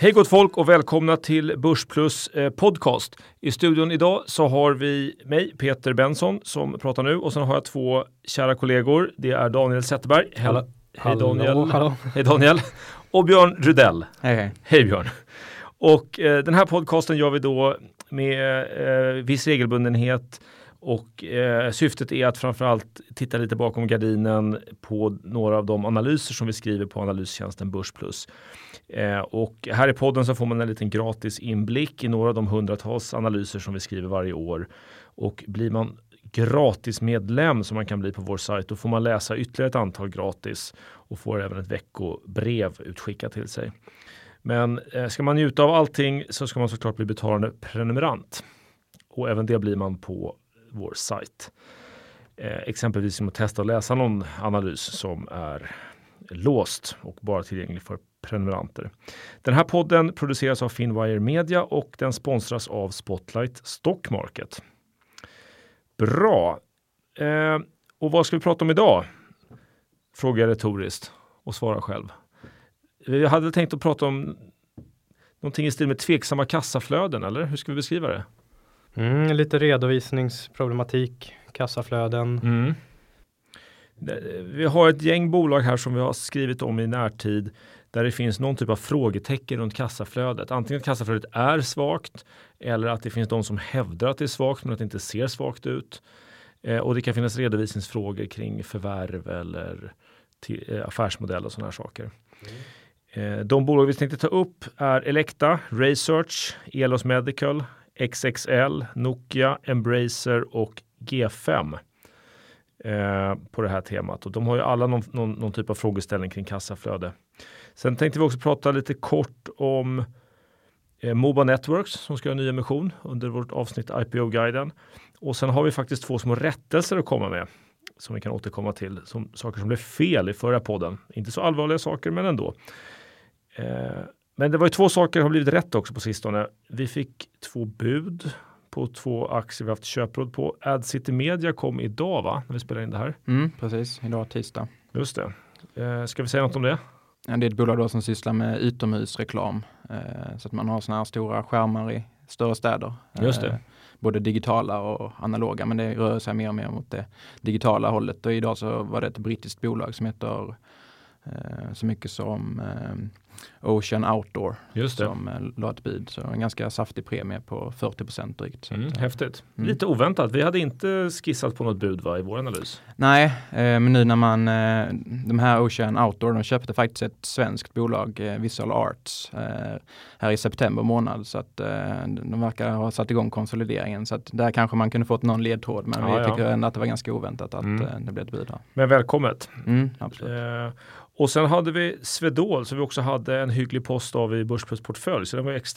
Hej gott folk och välkomna till Börsplus eh, podcast. I studion idag så har vi mig, Peter Benson, som pratar nu och sen har jag två kära kollegor. Det är Daniel Zetterberg. Hallå. Hej Daniel. Hallå, hallå. Hej Daniel. Och Björn Rudell. Hej, hej. Hej Björn. Och eh, den här podcasten gör vi då med eh, viss regelbundenhet och eh, syftet är att framförallt titta lite bakom gardinen på några av de analyser som vi skriver på analystjänsten Börsplus. Eh, och här i podden så får man en liten gratis inblick i några av de hundratals analyser som vi skriver varje år. Och blir man gratismedlem som man kan bli på vår sajt, då får man läsa ytterligare ett antal gratis och får även ett veckobrev utskickat till sig. Men eh, ska man njuta av allting så ska man såklart bli betalande prenumerant. Och även det blir man på vår sajt. Eh, exempelvis genom att testa att läsa någon analys som är låst och bara tillgänglig för prenumeranter. Den här podden produceras av Finwire Media och den sponsras av Spotlight Stockmarket. Bra. Eh, och vad ska vi prata om idag? Frågar jag retoriskt och svarar själv. Jag hade tänkt att prata om någonting i stil med tveksamma kassaflöden, eller hur ska vi beskriva det? Mm, lite redovisningsproblematik, kassaflöden. Mm. Vi har ett gäng bolag här som vi har skrivit om i närtid där det finns någon typ av frågetecken runt kassaflödet. Antingen att kassaflödet är svagt eller att det finns de som hävdar att det är svagt men att det inte ser svagt ut. Eh, och det kan finnas redovisningsfrågor kring förvärv eller till, eh, affärsmodell och sådana här saker. Mm. Eh, de bolag vi tänkte ta upp är Elekta, Research, Elos Medical, XXL, Nokia, Embracer och G5 eh, på det här temat. Och de har ju alla någon, någon, någon, typ av frågeställning kring kassaflöde. Sen tänkte vi också prata lite kort om eh, Moba Networks som ska ha ny emission under vårt avsnitt IPO-guiden. Och sen har vi faktiskt två små rättelser att komma med som vi kan återkomma till. Som saker som blev fel i förra podden. Inte så allvarliga saker, men ändå. Eh, men det var ju två saker som har blivit rätt också på sistone. Vi fick två bud på två aktier vi haft köpråd på. AdCity Media kom idag va? När vi spelar in det här. Mm, precis, idag tisdag. Just det. Eh, ska vi säga något om det? Ja, det är ett bolag då som sysslar med utomhusreklam. Eh, så att man har sådana här stora skärmar i större städer. Just det. Eh, både digitala och analoga, men det rör sig mer och mer mot det digitala hållet. Och idag så var det ett brittiskt bolag som heter eh, så mycket som eh, Ocean Outdoor som eh, la ett bud. Så en ganska saftig premie på 40 procent drygt. Så Mm, att, eh, häftigt. Mm. Lite oväntat. Vi hade inte skissat på något bud va, i vår analys. Nej, eh, men nu när man, eh, de här Ocean Outdoor, de köpte faktiskt ett svenskt bolag, eh, Visual Arts, eh, här i september månad. Så att eh, de verkar ha satt igång konsolideringen. Så att där kanske man kunde fått någon ledtråd, men Ja, vi ja. tycker ändå att det var ganska oväntat att Mm. det blev ett bud här. Men välkommet. Mm, absolut. Och sen hade vi Swedol som vi också hade en hygglig post av i Börsplus portfölj. Så den var extra